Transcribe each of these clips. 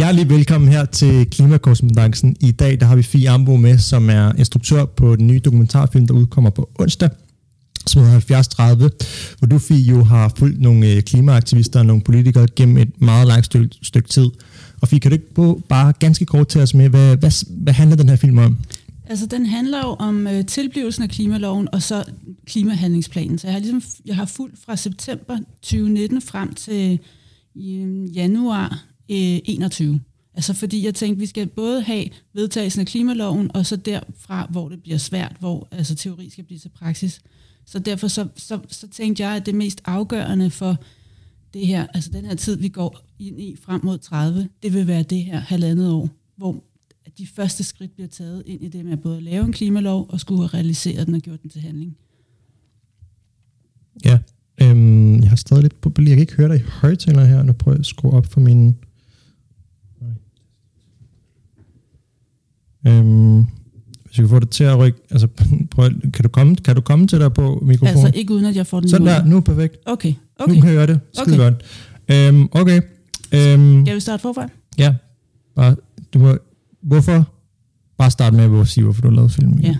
Hjertelig velkommen her til Klimakorrespondancen. I dag der har vi Fie Ambo med, som er instruktør på den nye dokumentarfilm, der udkommer på onsdag, som hedder 7030, hvor du, Fie, jo har fulgt nogle øh, klimaaktivister og nogle politikere gennem et meget langt stykke, stykke tid. Og Fie, kan du ikke på bare ganske kort til os med, hvad, hvad, hvad handler den her film om? Altså, den handler jo om øh, tilblivelsen af klimaloven og så klimahandlingsplanen. Så jeg har, ligesom, jeg har fulgt fra september 2019 frem til øh, januar Øh, 21. Altså fordi jeg tænkte, vi skal både have vedtagelsen af klimaloven, og så derfra, hvor det bliver svært, hvor altså, teori skal blive til praksis. Så derfor så, så, så tænkte jeg, at det mest afgørende for det her, altså den her tid, vi går ind i frem mod 30, det vil være det her halvandet år, hvor de første skridt bliver taget ind i det med at både lave en klimalov og skulle have realiseret den og gjort den til handling. Ja, øhm, jeg har stadig lidt på, jeg kan ikke høre dig i højtaler her, nu prøver jeg at skrue op for min Øhm, hvis vi kan få det til at rykke, altså prøv, kan, du komme, kan du komme til dig på mikrofonen? Altså ikke uden at jeg får den Sådan der, nu er perfekt. Okay, okay. Nu kan jeg høre det, skide okay. godt. Øhm, okay. Øhm, Skal vi starte forfra? Ja, bare, du må, hvorfor? Bare starte med at sige, hvorfor du lavede filmen. Ja.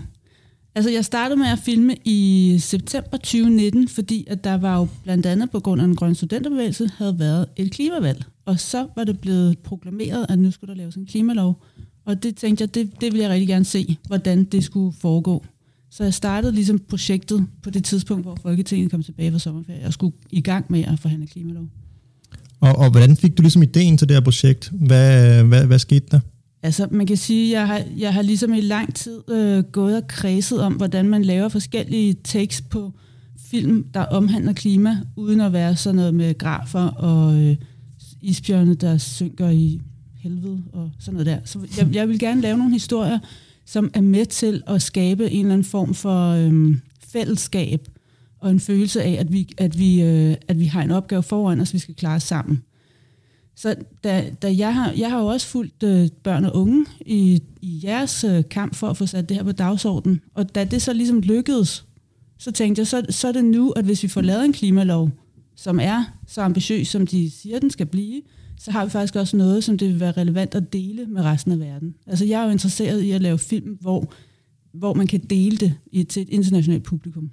Altså, jeg startede med at filme i september 2019, fordi at der var jo blandt andet på grund af den grønne studenterbevægelse, havde været et klimavalg. Og så var det blevet proklameret, at nu skulle der laves en klimalov. Og det tænkte jeg, det, det ville jeg rigtig gerne se, hvordan det skulle foregå. Så jeg startede ligesom projektet på det tidspunkt, hvor Folketinget kom tilbage fra sommerferie og skulle i gang med at forhandle klimalov. Og, og hvordan fik du ligesom ideen til det her projekt? Hvad, hvad, hvad skete der? Altså, man kan sige, jeg har, jeg har ligesom i lang tid øh, gået og kredset om, hvordan man laver forskellige takes på film, der omhandler klima, uden at være sådan noget med grafer og øh, isbjørne, der synker i helvede og sådan noget der. Så jeg, jeg vil gerne lave nogle historier, som er med til at skabe en eller anden form for øhm, fællesskab og en følelse af, at vi, at, vi, øh, at vi har en opgave foran os, vi skal klare sammen. Så da, da jeg, har, jeg har jo også fulgt øh, børn og unge i, i jeres øh, kamp for at få sat det her på dagsordenen, og da det så ligesom lykkedes, så tænkte jeg, så, så er det nu, at hvis vi får lavet en klimalov, som er så ambitiøs, som de siger, den skal blive, så har vi faktisk også noget, som det vil være relevant at dele med resten af verden. Altså jeg er jo interesseret i at lave film, hvor, hvor man kan dele det i, til et internationalt publikum.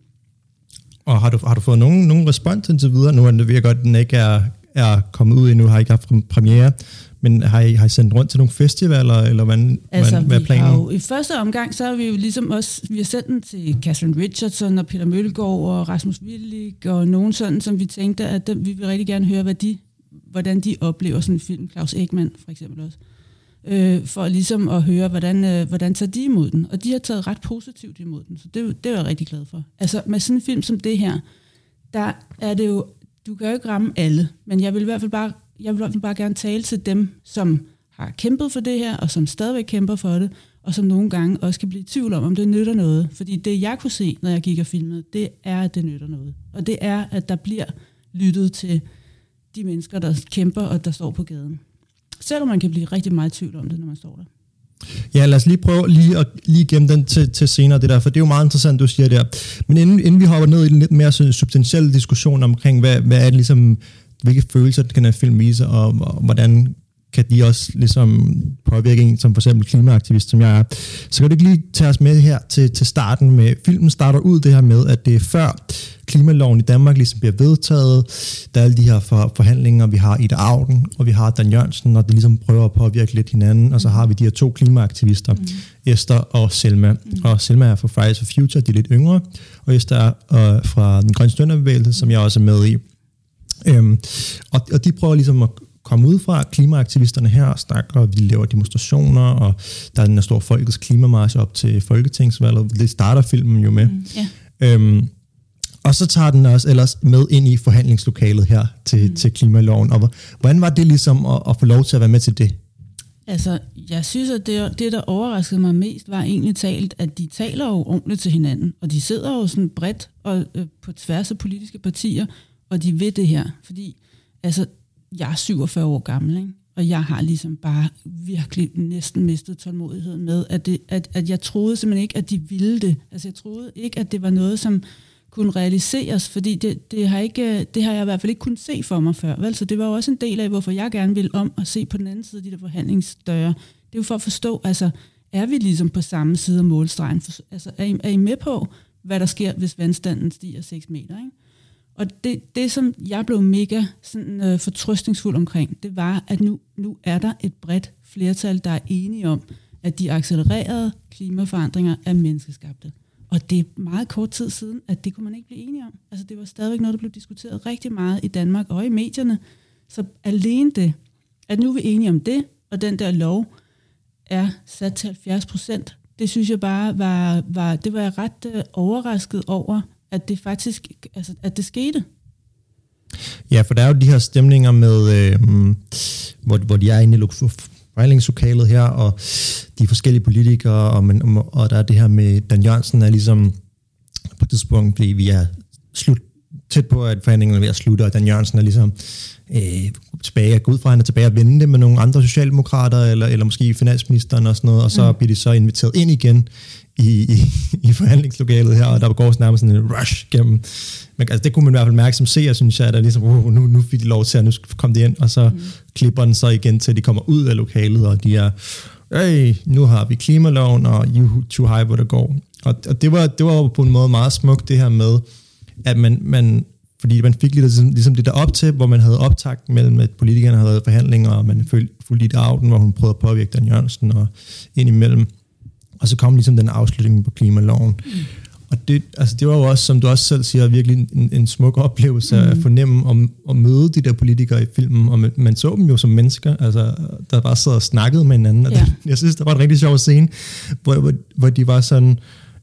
Og har du, har du fået nogen, nogen respons indtil videre? Nu er det virkelig godt, at den ikke er, er kommet ud endnu, har ikke haft premiere, men har I, har I sendt rundt til nogle festivaler, eller hvad, altså, hvad, er planen? Har jo, I første omgang, så har vi jo ligesom også, vi har sendt den til Catherine Richardson og Peter Mølgaard og Rasmus Willig og nogen sådan, som vi tænkte, at dem, vi vil rigtig gerne høre, hvad de hvordan de oplever sådan en film, Claus Ekman for eksempel også, øh, for ligesom at høre, hvordan, øh, hvordan tager de imod den. Og de har taget ret positivt imod den, så det, det er jeg rigtig glad for. Altså med sådan en film som det her, der er det jo, du kan jo ikke ramme alle, men jeg vil i hvert fald bare, jeg vil i hvert fald bare gerne tale til dem, som har kæmpet for det her, og som stadigvæk kæmper for det, og som nogle gange også kan blive i tvivl om, om det nytter noget. Fordi det, jeg kunne se, når jeg gik og filmede, det er, at det nytter noget. Og det er, at der bliver lyttet til de mennesker, der kæmper og der står på gaden. Selvom man kan blive rigtig meget i tvivl om det, når man står der. Ja, lad os lige prøve lige at lige gemme den til, til senere, det der, for det er jo meget interessant, du siger der. Men inden, inden vi hopper ned i en lidt mere substantielle diskussion omkring, hvad, hvad er det ligesom, hvilke følelser kan en film vise, og, og hvordan kan de også ligesom påvirke en, som for eksempel klimaaktivist, som jeg er. Så kan du ikke lige tage os med her til, til starten med, filmen starter ud det her med, at det er før klimaloven i Danmark ligesom bliver vedtaget, der er alle de her for, forhandlinger, vi har Ida Auden, og vi har Dan Jørgensen, og de ligesom prøver at påvirke lidt hinanden, og så har vi de her to klimaaktivister, mm. Esther og Selma. Mm. Og Selma er fra Fridays for Future, de er lidt yngre, og Esther er øh, fra den grønne stønderbevægelse, som jeg også er med i. Øhm, og, og de prøver ligesom at komme ud fra klimaaktivisterne her og snakker, og vi laver demonstrationer, og der er den her store folkets klimamarsch op til Folketingsvalget. Det starter filmen jo med. Mm, yeah. øhm, og så tager den os ellers med ind i forhandlingslokalet her til, mm. til klimaloven. Og hvordan var det ligesom at, at få lov til at være med til det? Altså, jeg synes, at det, det, der overraskede mig mest, var egentlig talt, at de taler jo ordentligt til hinanden, og de sidder jo sådan bredt og, øh, på tværs af politiske partier, og de ved det her. Fordi, altså, jeg er 47 år gammel, ikke? og jeg har ligesom bare virkelig næsten mistet tålmodigheden med, at, det, at, at jeg troede simpelthen ikke, at de ville det. Altså, jeg troede ikke, at det var noget, som kunne realiseres, fordi det, det, har ikke, det har jeg i hvert fald ikke kunnet se for mig før. Vel? Så det var jo også en del af, hvorfor jeg gerne ville om at se på den anden side af de der forhandlingsdøre. Det er jo for at forstå, altså, er vi ligesom på samme side af målstregen? Altså, er I, er I med på, hvad der sker, hvis vandstanden stiger 6 meter? Ikke? Og det, det, som jeg blev mega sådan, øh, fortrøstningsfuld omkring, det var, at nu, nu er der et bredt flertal, der er enige om, at de accelererede klimaforandringer er menneskeskabte. Og det er meget kort tid siden, at det kunne man ikke blive enige om. Altså det var stadigvæk noget, der blev diskuteret rigtig meget i Danmark og i medierne. Så alene det, at nu er vi enige om det, og den der lov er sat til 70 procent, det synes jeg bare var, var det var jeg ret øh, overrasket over, at det faktisk, altså, at det skete. Ja, for der er jo de her stemninger med, øh, hvor, hvor de er inde i forhandlingslokalet her, og de forskellige politikere, og, man, og der er det her med, Dan Jørgensen er ligesom på et tidspunkt, fordi vi er slut, tæt på, at forhandlingerne er ved at slutte, og Dan Jørgensen er ligesom øh, tilbage, at gå ud fra, at han er tilbage og vende det med nogle andre socialdemokrater, eller, eller måske finansministeren og sådan noget, og så mm. bliver de så inviteret ind igen i, i, i forhandlingslokalet her, og der går nærmest sådan en rush gennem. Men, altså, det kunne man i hvert fald mærke som seer, synes jeg, at der ligesom, uh, nu, nu fik de lov til at nu komme de ind, og så mm. klipper den så igen til, at de kommer ud af lokalet, og de er, hey, nu har vi klimaloven, og you too high, hvor det går. Og, og det, var, det var på en måde meget smukt, det her med, at man, man fordi man fik lidt ligesom, ligesom det der op til, hvor man havde optagt mellem, at politikerne havde været forhandlinger, og man fulgte i aften, hvor hun prøvede at påvirke Dan Jørgensen, og ind imellem og så kom ligesom den afslutning på klimaloven. Mm. Og det, altså det var jo også, som du også selv siger, virkelig en, en smuk oplevelse mm. at fornemme og, og møde de der politikere i filmen, og man, man så dem jo som mennesker, altså, der bare sad og snakkede med hinanden, og ja. det, jeg synes, der var en rigtig sjov scene, hvor, hvor, hvor de var sådan,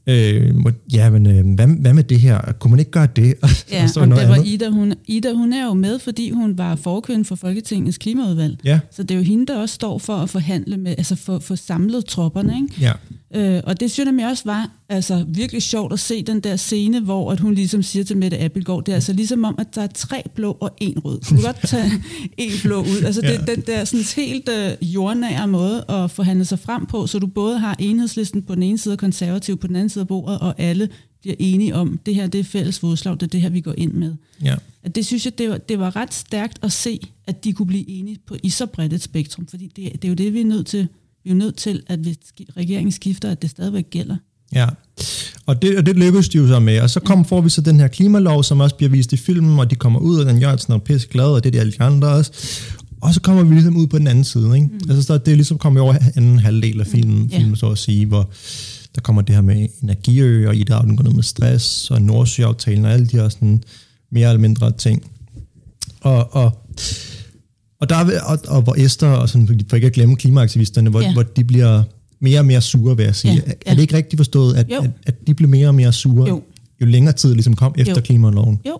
Øh, ja, men øh, hvad, hvad med det her? Kunne man ikke gøre det? Ja, og det var Ida. Hun, Ida, hun er jo med, fordi hun var forkvinde for Folketingets klimaudvalg. Ja. Så det er jo hende, der også står for at forhandle med, altså for, for samlet tropperne. Ikke? Ja. Øh, og det synes jeg også var altså, virkelig sjovt at se den der scene, hvor at hun ligesom siger til Mette Appelgaard, det er altså ligesom om, at der er tre blå og en rød. Du kan godt tage en blå ud. Altså det er den der sådan helt uh, jordnære måde at forhandle sig frem på, så du både har enhedslisten på den ene side og konservativ på den anden side af bordet, og alle bliver enige om, det her det er fælles fodslag, det er det her, vi går ind med. Ja. At det synes jeg, det var, det var ret stærkt at se, at de kunne blive enige på i så bredt et spektrum, fordi det, det er jo det, vi er nødt til vi er nødt til, at hvis regeringen skifter, at det stadigvæk gælder. Ja, og det, og det lykkedes de jo så med. Og så kom, får vi så den her klimalov, som også bliver vist i filmen, og de kommer ud, og den Jørgensen er pisse glad, og det er de alle de andre også. Og så kommer vi ligesom ud på den anden side. Ikke? Mm. Altså, så det er ligesom kommet over anden halvdel af filmen, mm. filmen så at sige, hvor der kommer det her med energiø, og Ida den går ned med stress, og Nordsjøaftalen, og alle de her sådan mere eller mindre ting. Og, og og, der, og, og hvor Esther, og sådan, for ikke at glemme klimaaktivisterne, hvor, ja. hvor de bliver mere og mere sure, vil jeg sige. Ja, ja. Er det ikke rigtigt forstået, at, at, at de blev mere og mere sure, jo, jo længere tid ligesom kom efter jo. klimaloven? Jo,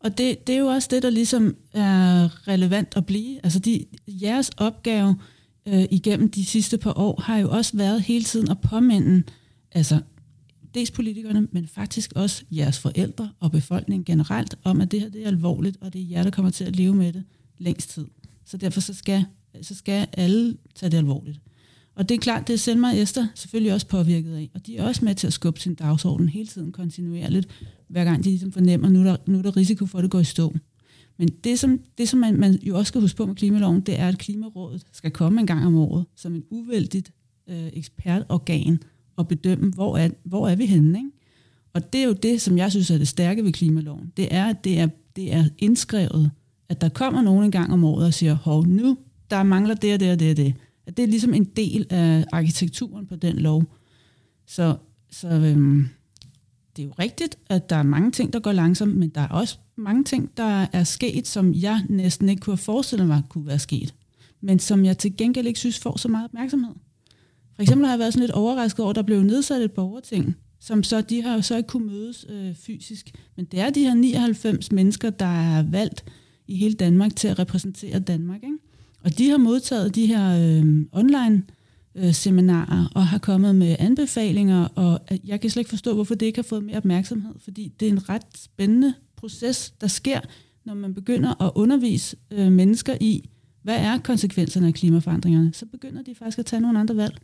og det, det er jo også det, der ligesom er relevant at blive. Altså de, jeres opgave øh, igennem de sidste par år har jo også været hele tiden at påminde, altså dels politikerne, men faktisk også jeres forældre og befolkningen generelt, om at det her det er alvorligt, og det er jer, der kommer til at leve med det længst tid. Så derfor så skal, så skal alle tage det alvorligt. Og det er klart, det er Selma og Esther selvfølgelig også påvirket af, og de er også med til at skubbe sin dagsorden hele tiden kontinuerligt, hver gang de ligesom fornemmer, at nu er der, nu er der risiko for, at det går i stå. Men det, som, det, som man, man jo også skal huske på med klimaloven, det er, at Klimarådet skal komme en gang om året som en uvældigt øh, ekspertorgan at bedømme, hvor er, hvor er vi henne. Ikke? Og det er jo det, som jeg synes er det stærke ved klimaloven. Det er, at det er, det er indskrevet at der kommer nogen en gang om året og siger, hov, nu der mangler det og det og det og det. At det er ligesom en del af arkitekturen på den lov. Så, så øhm, det er jo rigtigt, at der er mange ting, der går langsomt, men der er også mange ting, der er sket, som jeg næsten ikke kunne have forestillet mig kunne være sket. Men som jeg til gengæld ikke synes får så meget opmærksomhed. For eksempel har jeg været sådan lidt overrasket over, at der blev nedsat et borgerting, som så, de har jo så ikke kunne mødes øh, fysisk. Men det er de her 99 mennesker, der er valgt i hele Danmark til at repræsentere Danmark. Ikke? Og de har modtaget de her øh, online øh, seminarer og har kommet med anbefalinger, og øh, jeg kan slet ikke forstå, hvorfor det ikke har fået mere opmærksomhed, fordi det er en ret spændende proces, der sker, når man begynder at undervise øh, mennesker i, hvad er konsekvenserne af klimaforandringerne, så begynder de faktisk at tage nogle andre valg.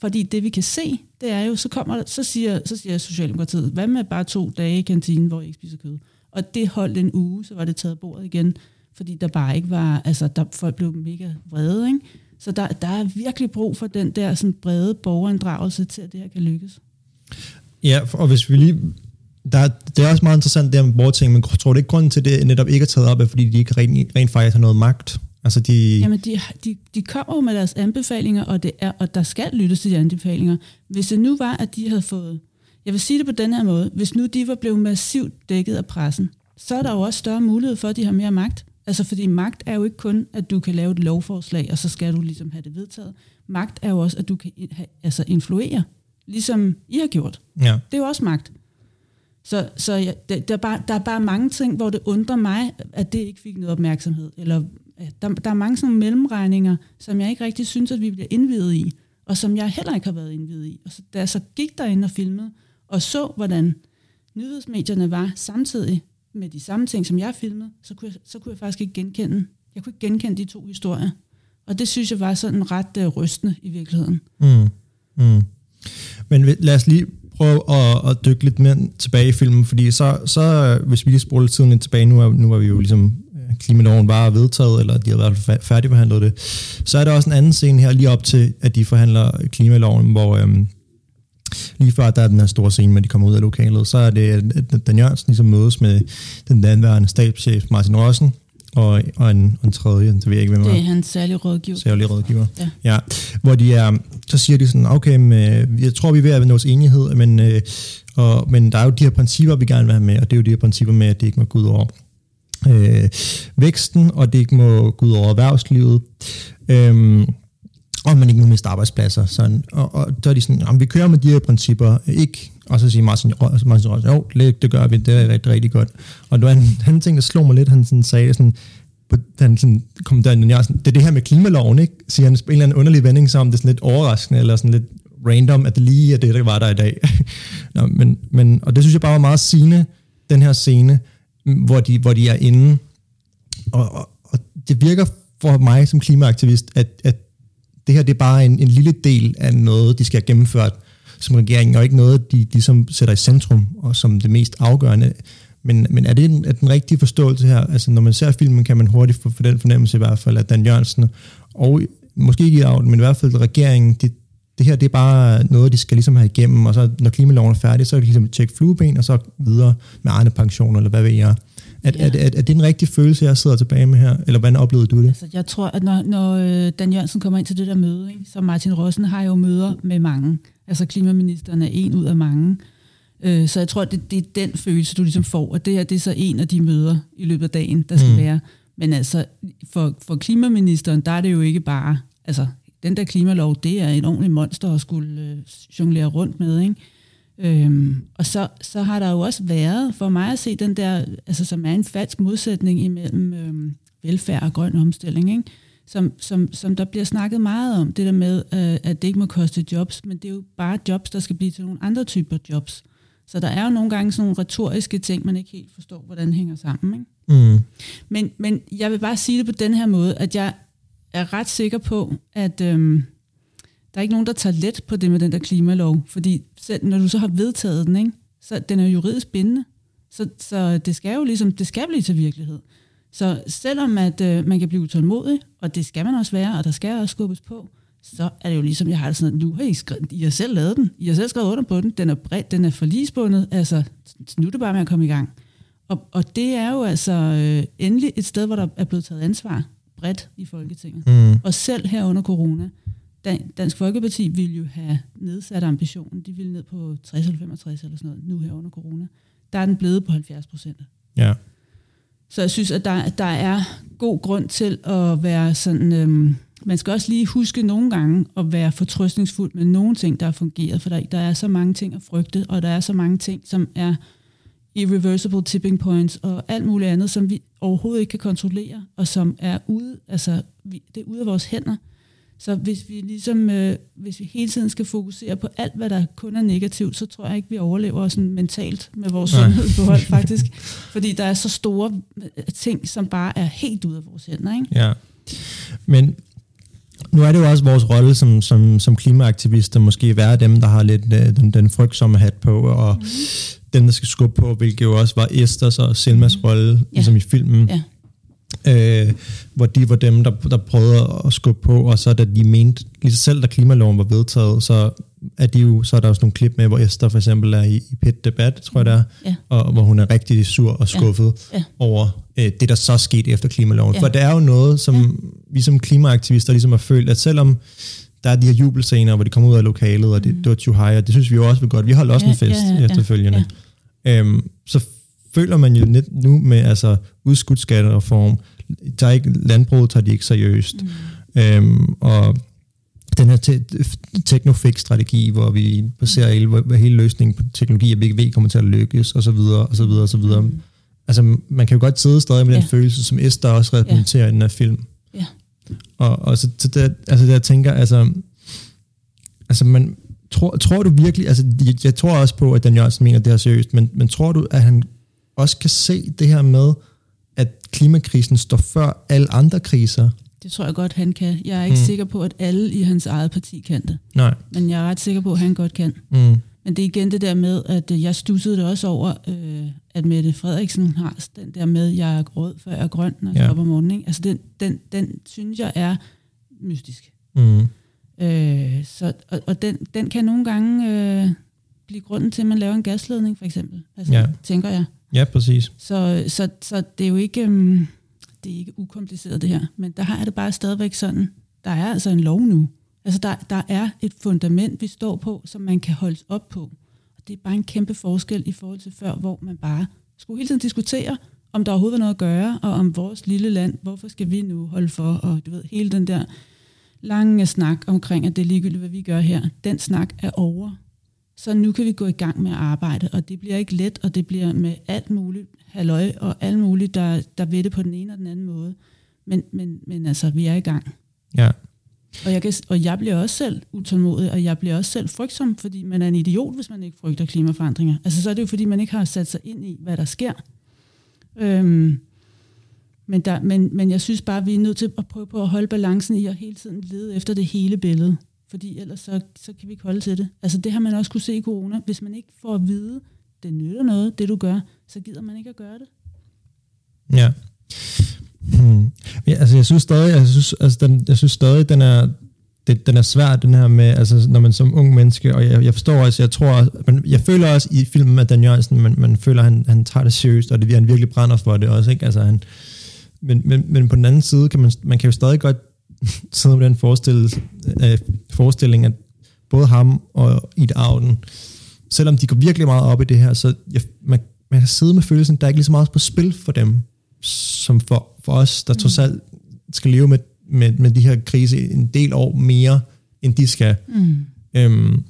Fordi det vi kan se, det er jo, så kommer så siger, så siger Socialdemokratiet, hvad med bare to dage i kantinen, hvor I ikke spiser kød? Og det holdt en uge, så var det taget bordet igen, fordi der bare ikke var, altså der, folk blev mega vrede, ikke? Så der, der er virkelig brug for den der sådan brede borgerinddragelse til, at det her kan lykkes. Ja, og hvis vi lige... Der, det er også meget interessant det med borgerting, men tror du ikke grunden til det netop ikke er taget op, er fordi de ikke rent, rent faktisk har noget magt? Altså de... Jamen, de, de, de kommer jo med deres anbefalinger, og, det er, og der skal lyttes til de anbefalinger. Hvis det nu var, at de havde fået... Jeg vil sige det på den her måde. Hvis nu de var blevet massivt dækket af pressen, så er der jo også større mulighed for, at de har mere magt. Altså, fordi magt er jo ikke kun, at du kan lave et lovforslag, og så skal du ligesom have det vedtaget. Magt er jo også, at du kan altså, influere, ligesom I har gjort. Ja. Det er jo også magt. Så, så ja, der, der, er bare, der er bare mange ting, hvor det undrer mig, at det ikke fik noget opmærksomhed. Eller Øh, der, der er mange sådan mellemregninger, som jeg ikke rigtig synes, at vi bliver indvidet i, og som jeg heller ikke har været indvidet i. Og så, da jeg så gik derinde og filmede, og så, hvordan nyhedsmedierne var samtidig med de samme ting, som jeg filmede, så kunne jeg, så kunne jeg faktisk ikke genkende. Jeg kunne ikke genkende de to historier. Og det synes jeg var sådan ret uh, rystende i virkeligheden. Mm. Mm. Men lad os lige prøve at, at dykke lidt mere tilbage i filmen, fordi så, så øh, hvis vi lige spoler tiden lidt tilbage, nu er, nu er vi jo ligesom klimaloven var vedtaget, eller de har været færdigbehandlet det, så er der også en anden scene her, lige op til, at de forhandler klimaloven, hvor øhm, lige før der er den her store scene, med de kommer ud af lokalet, så er det, at Dan Jørgensen ligesom mødes med den danværende stabschef Martin Rossen, og, og en, en tredje, det ved jeg ikke, hvem Det er hans særlige rådgiver. Særlige rådgiver, ja. ja. Hvor de er, så siger de sådan, okay, med, jeg tror, vi er ved at nå enighed, men, øh, og, men der er jo de her principper, vi gerne vil have med, og det er jo de her principper med, at det ikke må gå ud over øh, væksten, og det ikke må gå ud over erhvervslivet. Øh, og man ikke må miste arbejdspladser. Sådan. Og, og der er de sådan, vi kører med de her principper, ikke og så siger Martin, Martin Røs, jo, det gør vi, det er rigtig, rigtig godt. Og det var en anden ting, der slog mig lidt, han sådan sagde sådan, på den der, jeg sådan, det er det her med klimaloven, ikke? siger han en eller anden underlig vending, som det er sådan lidt overraskende, eller sådan lidt random, at det lige er det, der var der i dag. Nå, men, men, og det synes jeg bare var meget sigende, den her scene, hvor de, hvor de er inde. Og, og, og det virker for mig som klimaaktivist, at, at det her det er bare en, en lille del af noget, de skal have gennemført som regering, og ikke noget, de ligesom sætter i centrum, og som det mest afgørende. Men, men er det en, er den rigtige forståelse her? Altså, når man ser filmen, kan man hurtigt få for den fornemmelse i hvert fald, at Dan Jørgensen, og måske ikke i men i hvert fald regeringen, de, det her det er bare noget, de skal ligesom have igennem, og så når klimaloven er færdig, så er det ligesom tjekke flueben, og så videre med egne pensioner, eller hvad ved jeg. Er, ja. er, er, er det en rigtig følelse, jeg sidder tilbage med her, eller hvordan oplevede du det? Altså, jeg tror, at når, når øh, Dan Jørgensen kommer ind til det der møde, ikke, så Martin Rossen har jo møder med mange, altså klimaministeren er en ud af mange, øh, så jeg tror, det, det er den følelse, du ligesom får, og det her det er så en af de møder i løbet af dagen, der skal mm. være. Men altså, for, for klimaministeren, der er det jo ikke bare, altså, den der klimalov, det er en ordentlig monster at skulle øh, jonglere rundt med, ikke? Øhm, og så, så har der jo også været, for mig at se den der, altså som er en falsk modsætning imellem øhm, velfærd og grøn omstilling, ikke? Som, som, som der bliver snakket meget om, det der med, øh, at det ikke må koste jobs, men det er jo bare jobs, der skal blive til nogle andre typer jobs. Så der er jo nogle gange sådan nogle retoriske ting, man ikke helt forstår, hvordan hænger sammen. Ikke? Mm. Men, men jeg vil bare sige det på den her måde, at jeg er ret sikker på, at øhm, der er ikke nogen, der tager let på det med den der klimalov, fordi selv når du så har vedtaget den, ikke, så den er juridisk bindende. Så, så det skal jo ligesom, det skal blive til virkelighed. Så selvom at øh, man kan blive utålmodig, og det skal man også være, og der skal også skubbes på, så er det jo ligesom, jeg har det sådan, at nu har I, skrevet, I har selv lavet den, I har selv skrevet under på den, den er bredt, den er forlisbundet, altså nu er det bare med at komme i gang. Og, og det er jo altså øh, endelig et sted, hvor der er blevet taget ansvar bredt i Folketinget. Mm. Og selv her under corona, Dansk Folkeparti ville jo have nedsat ambitionen. De ville ned på 60 eller 65 eller sådan noget, nu her under corona. Der er den blevet på 70 procent. Ja. Så jeg synes, at der, der er god grund til at være sådan... Øhm, man skal også lige huske nogle gange at være fortrøstningsfuld med nogle ting, der har fungeret, for der, der er så mange ting at frygte, og der er så mange ting, som er irreversible tipping points og alt muligt andet, som vi overhovedet ikke kan kontrollere, og som er ude, altså vi, det er ude af vores hænder. Så hvis vi ligesom, øh, hvis vi hele tiden skal fokusere på alt, hvad der kun er negativt, så tror jeg ikke, vi overlever sådan mentalt med vores sundhedsbehold faktisk. Fordi der er så store ting, som bare er helt ude af vores hænder. Ikke? Ja. Men nu er det jo også vores rolle som, som, som klimaaktivister, måske være dem, der har lidt uh, den, den frygtsomme hat på, og mm. dem, der skal skubbe på, hvilket jo også var Esters og Selmas mm. rolle, ja. ligesom i filmen. Ja øh, hvor de var dem, der, der prøvede at skubbe på, og så da de mente, lige selv da klimaloven var vedtaget, så er, de jo, så er der også nogle klip med, hvor Esther for eksempel er i, i pet debat, tror jeg det er, ja. og hvor hun er rigtig sur og skuffet ja. Ja. over øh, det, der så skete efter klimaloven. Ja. For det er jo noget, som ja. vi som klimaaktivister ligesom har følt, at selvom der er de her jubelscener, hvor de kommer ud af lokalet, og det, mm. det var too high, og det synes vi jo også vil godt. Vi holdt også ja, en fest ja, ja, efterfølgende. Ja. Øhm, så føler man jo lidt nu med altså udskudt skattereform, er ikke, landbruget tager de ikke seriøst. Mm. Øhm, og den her te- teknofix-strategi, hvor vi baserer hele, hele løsningen på teknologi, ikke ved, kommer til at lykkes, og så videre, og så videre, og så videre. Mm. Altså, man kan jo godt sidde stadig med ja. den følelse, som Esther også repræsenterer ja. i den her film. Ja. Og, og så, så der, altså, der jeg tænker, altså, altså man, tror, tror du virkelig, altså jeg, jeg tror også på, at Dan Jørgensen mener det her seriøst, men, men tror du, at han også kan se det her med, at klimakrisen står før alle andre kriser? Det tror jeg godt, han kan. Jeg er ikke mm. sikker på, at alle i hans eget parti kan det. Nej. Men jeg er ret sikker på, at han godt kan. Mm. Men det er igen det der med, at øh, jeg stussede det også over, øh, at Mette Frederiksen har den der med, jeg er rød, før jeg er grøn, når jeg ja. op om morgenen. Ikke? Altså den, den, den synes jeg er mystisk. Mm. Øh, så, og og den, den kan nogle gange øh, blive grunden til, at man laver en gasledning, for eksempel. Altså, ja. tænker jeg. Ja, præcis. Så, så, så det er jo ikke, um, det er ikke ukompliceret det her, men der har det bare stadigvæk sådan, der er altså en lov nu. Altså der, der er et fundament, vi står på, som man kan holdes op på. Og det er bare en kæmpe forskel i forhold til før, hvor man bare skulle hele tiden diskutere, om der overhovedet var noget at gøre, og om vores lille land, hvorfor skal vi nu holde for, og du ved, hele den der lange snak omkring, at det er ligegyldigt, hvad vi gør her, den snak er over. Så nu kan vi gå i gang med at arbejde, og det bliver ikke let, og det bliver med alt muligt halløj, og alt muligt, der, der ved det på den ene og den anden måde. Men, men, men altså, vi er i gang. Ja. Og jeg, kan, og jeg bliver også selv utålmodig, og jeg bliver også selv frygtsom, fordi man er en idiot, hvis man ikke frygter klimaforandringer. Altså, så er det jo, fordi man ikke har sat sig ind i, hvad der sker. Øhm, men, der, men, men jeg synes bare, vi er nødt til at prøve på at holde balancen i at hele tiden lede efter det hele billede fordi ellers så, så kan vi ikke holde til det. Altså det har man også kunne se i corona. Hvis man ikke får at vide, det nytter noget, det du gør, så gider man ikke at gøre det. Ja. Hmm. ja altså jeg synes stadig, jeg synes, altså den, jeg synes stadig, den er, det, den er svær, den her med, altså når man som ung menneske, og jeg, jeg forstår også, jeg tror, men jeg føler også i filmen med Dan Jørgensen, man, man føler, han, han tager det seriøst, og det, han virkelig brænder for det også, ikke? Altså han, men, men, men på den anden side, kan man, man kan jo stadig godt sidder med den øh, forestilling, at både ham og Ida Auden, selvom de går virkelig meget op i det her, så jeg, man, man kan sidde med følelsen, der er ikke lige så meget på spil for dem, som for, for os, der mm. trods alt skal leve med, med, med de her krise en del år mere, end de skal. Mm. Øhm,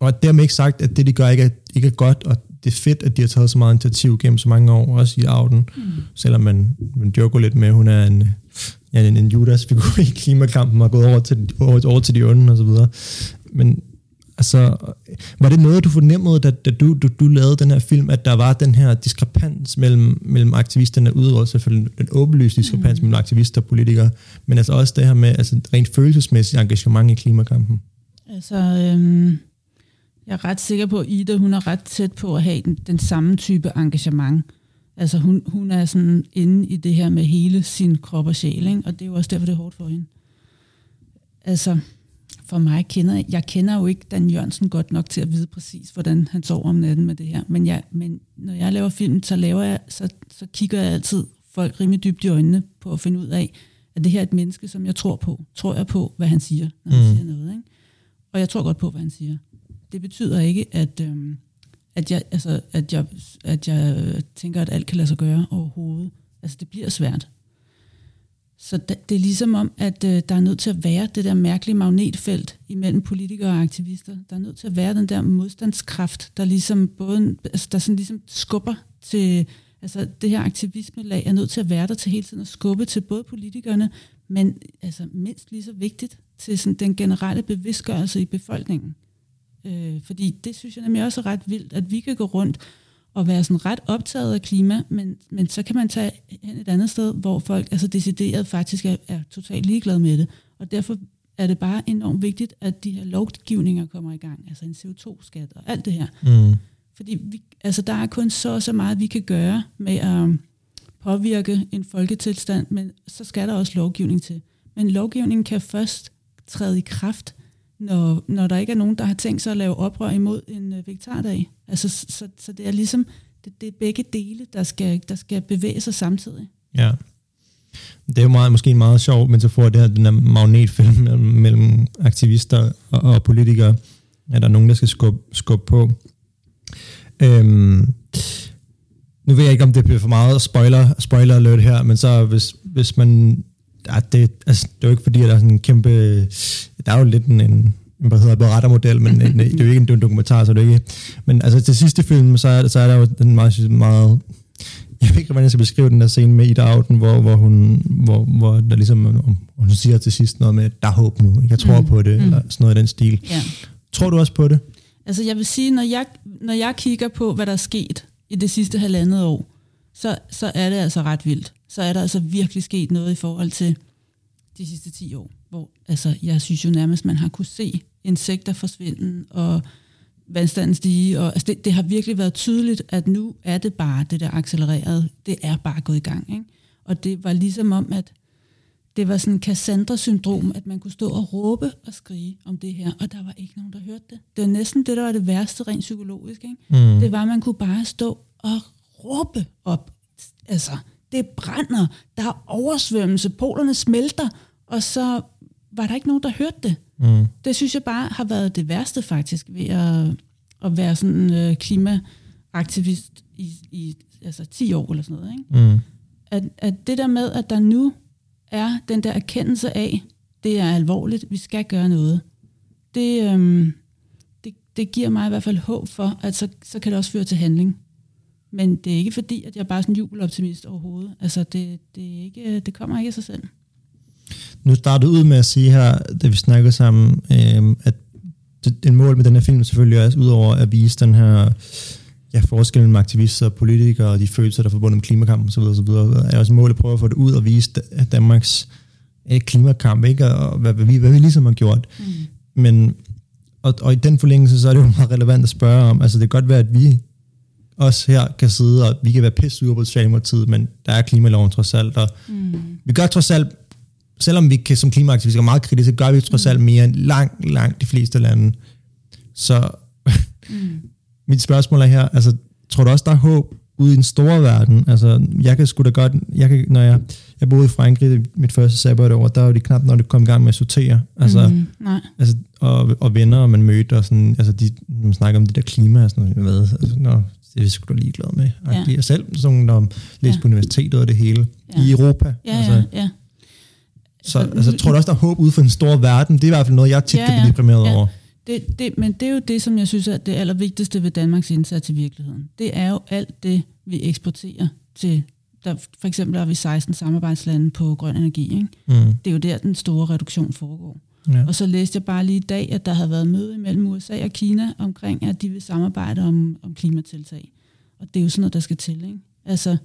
og dermed ikke sagt, at det, de gør, ikke er, ikke er godt, og det er fedt, at de har taget så meget initiativ gennem så mange år, også i Auden, mm. selvom man, man joker lidt med, at hun er en ja, en, en Judas-figur i klimakampen og gået over til, over, over til de onde og så videre. Men altså, var det noget, du fornemmede, da, da du, du, du lavede den her film, at der var den her diskrepans mellem, mellem aktivisterne, udover selvfølgelig den åbenlyse diskrepans mm. mellem aktivister og politikere, men altså også det her med altså, rent følelsesmæssigt engagement i klimakampen? Altså, øhm, jeg er ret sikker på, at Ida hun er ret tæt på at have den, den samme type engagement. Altså hun, hun er sådan inde i det her med hele sin krop og sjæl, ikke? og det er jo også derfor, det er hårdt for hende. Altså, for mig kender jeg kender jo ikke Dan Jørgensen godt nok til at vide præcis, hvordan han sover om natten med det her. Men, jeg, men når jeg laver film, så, laver jeg, så, så kigger jeg altid folk rimelig dybt i øjnene på at finde ud af, at det her er et menneske, som jeg tror på. Tror jeg på, hvad han siger, når han mm. siger noget. Ikke? Og jeg tror godt på, hvad han siger. Det betyder ikke, at, øhm, at jeg, altså, at jeg, at jeg tænker, at alt kan lade sig gøre overhovedet. Altså, det bliver svært. Så det, det er ligesom om, at øh, der er nødt til at være det der mærkelige magnetfelt imellem politikere og aktivister. Der er nødt til at være den der modstandskraft, der ligesom både, altså, der sådan ligesom skubber til, altså det her aktivisme-lag er nødt til at være der til hele tiden at skubbe til både politikerne, men altså mindst lige så vigtigt til sådan den generelle bevidstgørelse i befolkningen. Øh, fordi det synes jeg nemlig også er ret vildt, at vi kan gå rundt og være sådan ret optaget af klima, men, men så kan man tage hen et andet sted, hvor folk altså decideret faktisk er, er totalt ligeglade med det, Og derfor er det bare enormt vigtigt, at de her lovgivninger kommer i gang, altså en CO2-skat og alt det her. Mm. Fordi vi, altså, der er kun så så meget, vi kan gøre med at påvirke en folketilstand, men så skal der også lovgivning til. Men lovgivningen kan først træde i kraft, når, når der ikke er nogen, der har tænkt sig at lave oprør imod en øh, vegetardag. Altså, så, så det er ligesom, det, det er begge dele, der skal, der skal bevæge sig samtidig. Ja. Det er jo meget, måske en meget sjov metafor, det her, den her magnetfilm mellem, mellem aktivister og, og politikere. Er der nogen, der skal skubbe, skubbe på? Øhm, nu ved jeg ikke, om det bliver for meget spoiler, spoiler alert her, men så hvis, hvis man... Ja, det, altså, det er jo ikke fordi, at der er sådan en kæmpe... Der er jo lidt en, en hvad hedder berettermodel, men en, det er jo ikke en dokumentar, så det er ikke... Men altså til sidste film, så er, så er der jo den meget, meget jeg ved ikke, hvordan jeg skal beskrive den der scene med Ida Auden, hvor, hvor, hun, hvor, hvor der ligesom, hun siger til sidst noget med, der er håb nu, jeg tror mm. på det, mm. eller sådan noget i den stil. Ja. Tror du også på det? Altså jeg vil sige, når jeg, når jeg kigger på, hvad der er sket i det sidste halvandet år, så, så er det altså ret vildt. Så er der altså virkelig sket noget i forhold til de sidste 10 år, hvor altså, jeg synes jo nærmest, man har kunne se insekter forsvinde, og vandstanden stige, og altså det, det har virkelig været tydeligt, at nu er det bare det der accelereret, det er bare gået i gang. Ikke? Og det var ligesom om, at det var sådan en Cassandra-syndrom, at man kunne stå og råbe og skrige om det her, og der var ikke nogen, der hørte det. Det var næsten det, der var det værste rent psykologisk. Ikke? Mm. Det var, at man kunne bare stå og råbe op. Altså, det brænder, der er oversvømmelse, polerne smelter, og så var der ikke nogen, der hørte det. Mm. Det synes jeg bare har været det værste faktisk, ved at, at være sådan øh, klimaaktivist i, i altså 10 år eller sådan noget. Ikke? Mm. At, at det der med, at der nu er den der erkendelse af, det er alvorligt, vi skal gøre noget, det, øhm, det, det giver mig i hvert fald håb for, at så, så kan det også føre til handling. Men det er ikke fordi, at jeg bare er sådan jubeloptimist overhovedet. Altså, det, det, er ikke, det kommer ikke af sig selv. Nu startede ud med at sige her, da vi snakkede sammen, øh, at det, en mål med den her film selvfølgelig er udover at vise den her ja, forskellen mellem aktivister og politikere og de følelser, der er forbundet med klimakampen osv., osv., er også målet at prøve at få det ud og vise Danmarks eh, klimakamp, ikke? og hvad, hvad, vi, hvad vi ligesom har gjort. Mm. Men, og, og i den forlængelse, så er det jo meget relevant at spørge om, altså det kan godt være, at vi også her kan sidde, og vi kan være pisse ude på Socialdemokratiet, men der er klimaloven trods alt, og mm. vi gør trods alt selvom vi kan som klimaaktivister er meget kritiske, gør vi trods alt mere end langt, langt de fleste lande. Så mm. mit spørgsmål er her, altså, tror du også, der er håb ude i den store verden? Altså, jeg kan sgu da godt, jeg kan, når jeg, jeg boede i Frankrig mit første sabbatår, der var det knap, når det kom i gang med at sortere. Altså, mm, nej. altså og, og venner, og man mødte, og sådan, altså, de, man snakker om det der klima, og sådan noget, hvad, altså, nå, det er sgu da ligeglad med. Ja. Jeg selv sådan, der læste ja. på universitetet og det hele. Ja. I Europa. Ja, altså, ja, ja. Så altså, jeg tror du også, der er håb ude for en stor verden. Det er i hvert fald noget, jeg tit ja, kan blive deprimeret ja. over. Det, det, men det er jo det, som jeg synes er det allervigtigste ved Danmarks indsats i virkeligheden. Det er jo alt det, vi eksporterer til. Der, for eksempel har vi 16 samarbejdslande på grøn energi. Ikke? Mm. Det er jo der, den store reduktion foregår. Ja. Og så læste jeg bare lige i dag, at der havde været møde mellem USA og Kina omkring, at de vil samarbejde om, om klimatiltag. Og det er jo sådan noget, der skal til. Ikke? Altså,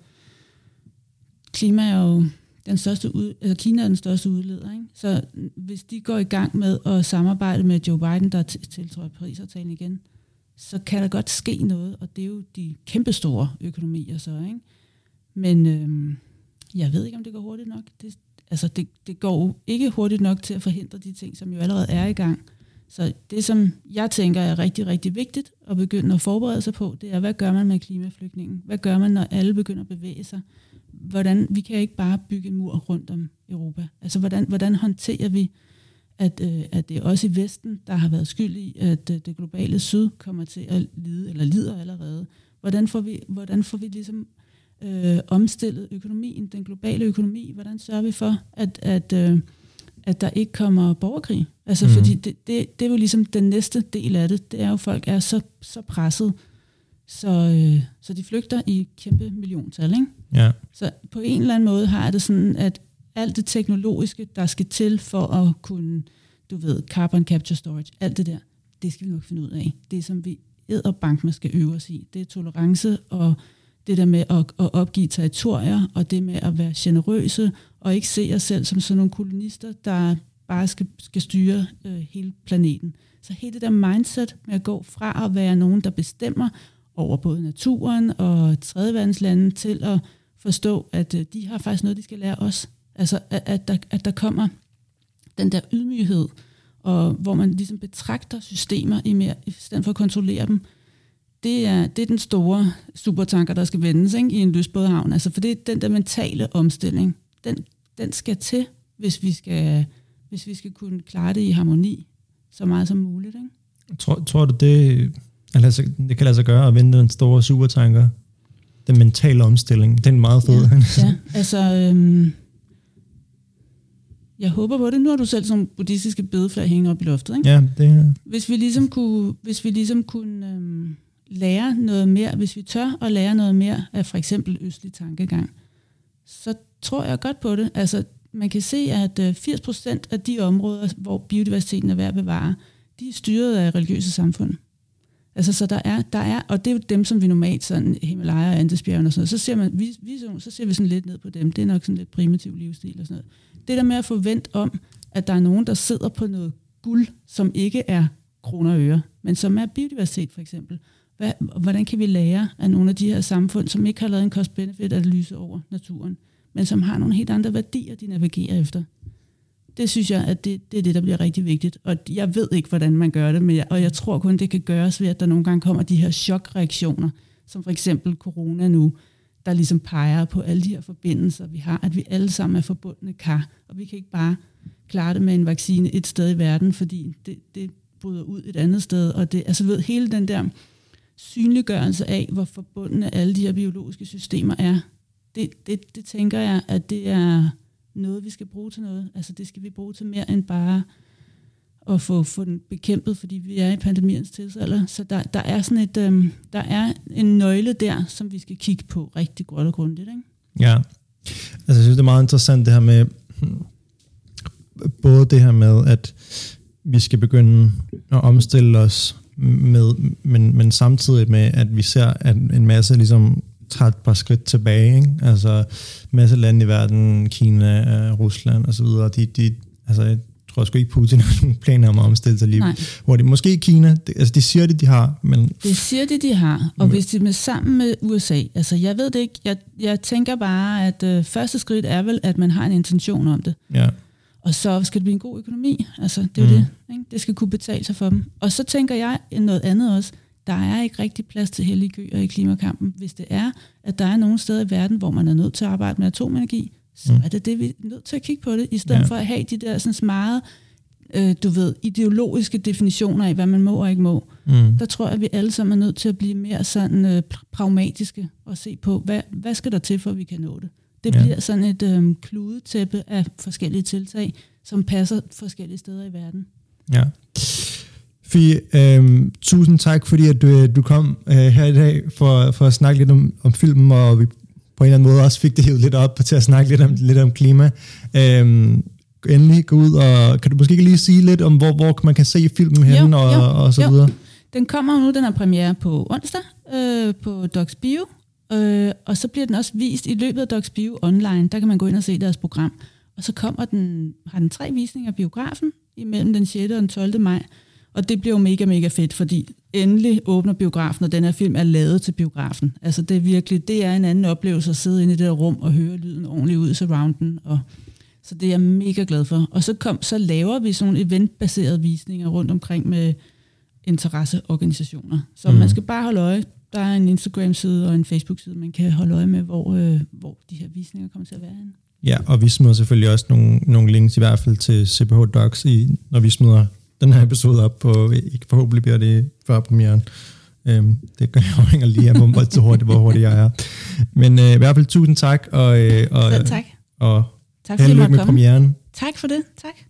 klima er jo den største ud, altså Kina er den største udleder. Ikke? Så hvis de går i gang med at samarbejde med Joe Biden, der tiltrådte Paris-aftalen igen, så kan der godt ske noget, og det er jo de kæmpestore økonomier så. Ikke? Men øhm, jeg ved ikke, om det går hurtigt nok. Det, altså det, det går jo ikke hurtigt nok til at forhindre de ting, som jo allerede er i gang. Så det, som jeg tænker er rigtig, rigtig vigtigt at begynde at forberede sig på, det er, hvad gør man med klimaflygtningen? Hvad gør man, når alle begynder at bevæge sig? hvordan, vi kan ikke bare bygge en mur rundt om Europa. Altså, hvordan, hvordan håndterer vi, at, øh, at det er også i Vesten, der har været skyld i, at øh, det globale syd kommer til at lide, eller lider allerede. Hvordan får vi, hvordan får vi ligesom øh, omstillet økonomien, den globale økonomi? Hvordan sørger vi for, at, at, øh, at der ikke kommer borgerkrig? Altså, mm. fordi det, det, det er jo ligesom den næste del af det, det er jo, at folk er så, så presset, så, øh, så de flygter i kæmpe milliontal. Ikke? Ja. Så på en eller anden måde har jeg det sådan, at alt det teknologiske, der skal til for at kunne, du ved, carbon capture storage, alt det der, det skal vi nok finde ud af. Det som vi bank, man skal øve os i, det er tolerance og det der med at, at opgive territorier, og det med at være generøse, og ikke se os selv som sådan nogle kolonister, der bare skal, skal styre øh, hele planeten. Så hele det der mindset med at gå fra at være nogen, der bestemmer over både naturen og tredjeverdenslande, til at forstå, at øh, de har faktisk noget, de skal lære os. Altså, at, at, der, at der kommer den der ydmyghed, og hvor man ligesom betragter systemer i, mere, i stedet for at kontrollere dem. Det er, det er den store supertanker, der skal vendes ikke, i en lystbådehavn. Altså, for det er den der mentale omstilling. Den, den skal til, hvis vi skal, hvis vi skal kunne klare det i harmoni så meget som muligt. Ikke? Tror, tror du, det, altså, det kan lade sig gøre at vende den store supertanker? Den mentale omstilling, den er meget fed. Ja, ja altså... Øhm, jeg håber på det. Nu har du selv sådan buddhistiske bedeflag hængende op i loftet. Ikke? Ja, det er... Hvis vi ligesom kunne, hvis vi ligesom kunne øhm, lære noget mere, hvis vi tør at lære noget mere af for eksempel østlig tankegang, så tror jeg godt på det. Altså, man kan se, at øh, 80% af de områder, hvor biodiversiteten er værd at bevare, de er styret af religiøse samfund. Altså, så der er, der er, og det er jo dem, som vi normalt, sådan Himalaya og Andesbjergene og sådan noget, så ser, man, vi, vi, så ser vi sådan lidt ned på dem. Det er nok sådan lidt primitiv livsstil og sådan noget. Det der med at forvente om, at der er nogen, der sidder på noget guld, som ikke er kroner og øre, men som er biodiversitet for eksempel. Hvad, hvordan kan vi lære af nogle af de her samfund, som ikke har lavet en cost-benefit-analyse over naturen, men som har nogle helt andre værdier, de navigerer efter? Det synes jeg, at det, det er det, der bliver rigtig vigtigt. Og jeg ved ikke, hvordan man gør det, men jeg, og jeg tror kun, det kan gøres ved, at der nogle gange kommer de her chokreaktioner, som for eksempel corona nu, der ligesom peger på alle de her forbindelser, vi har, at vi alle sammen er forbundne kar, og vi kan ikke bare klare det med en vaccine et sted i verden, fordi det, det bryder ud et andet sted, og det, altså ved, hele den der synliggørelse af, hvor forbundne alle de her biologiske systemer er, det, det, det tænker jeg, at det er noget, vi skal bruge til noget. Altså det skal vi bruge til mere end bare at få, få den bekæmpet, fordi vi er i pandemiens tidsalder. Så der, der er sådan et, øhm, der er en nøgle der, som vi skal kigge på rigtig godt og grundigt. Ikke? Ja, altså jeg synes, det er meget interessant det her med, hmm, både det her med, at vi skal begynde at omstille os med, men, men samtidig med, at vi ser, at en masse ligesom tager et par skridt tilbage. Ikke? Altså masse lande i verden, Kina, øh, Rusland osv., de, de, altså, jeg tror sgu ikke, Putin har nogen planer om at omstille sig lige. Nej. Hvor det måske Kina, det, altså de siger det, de har. Men... Det siger det, de har. Og men... hvis de er sammen med USA, altså jeg ved det ikke, jeg, jeg tænker bare, at øh, første skridt er vel, at man har en intention om det. Ja. Og så skal det blive en god økonomi. Altså, det er mm. det. Ikke? Det skal kunne betale sig for dem. Og så tænker jeg noget andet også der er ikke rigtig plads til hellige køer i klimakampen. Hvis det er, at der er nogle steder i verden, hvor man er nødt til at arbejde med atomenergi, så mm. er det det, vi er nødt til at kigge på det, i stedet ja. for at have de der sådan meget, øh, du ved, ideologiske definitioner af, hvad man må og ikke må. Mm. Der tror jeg, at vi alle sammen er nødt til at blive mere sådan øh, pragmatiske og se på, hvad, hvad skal der til, for at vi kan nå det. Det ja. bliver sådan et øh, kludetæppe af forskellige tiltag, som passer forskellige steder i verden. Ja. Fie, øhm, tusind tak, fordi at du, du kom øh, her i dag for, for at snakke lidt om, om filmen, og vi på en eller anden måde også fik det hævet lidt op til at snakke lidt om, lidt om klima. Øhm, endelig gå ud, og kan du måske lige sige lidt om, hvor, hvor man kan se filmen henne, og, jo, og så jo. videre? Den kommer nu, den er premiere på onsdag øh, på Docs Bio, øh, og så bliver den også vist i løbet af Docs Bio online. Der kan man gå ind og se deres program. Og så kommer den, har den tre visninger af biografen imellem den 6. og den 12. maj. Og det bliver jo mega, mega fedt, fordi endelig åbner biografen, og den her film er lavet til biografen. Altså det er virkelig, det er en anden oplevelse at sidde inde i det der rum og høre lyden ordentligt ud i surrounden. Og, så det er jeg mega glad for. Og så, kom, så laver vi sådan nogle eventbaserede visninger rundt omkring med interesseorganisationer. Så mm. man skal bare holde øje. Der er en Instagram-side og en Facebook-side, man kan holde øje med, hvor, øh, hvor de her visninger kommer til at være henne. Ja, og vi smider selvfølgelig også nogle, nogle links i hvert fald til CPH Docs, i, når vi smider den her episode op på, ikke forhåbentlig bliver det før premieren. Øhm, det gør jeg afhænger lige af, hvor, så hurtigt, hvor hurtigt jeg er. Men øh, i hvert fald tusind tak, og, øh, og, Selv tak. og tak, held lykke med premieren. Tak for det. Tak.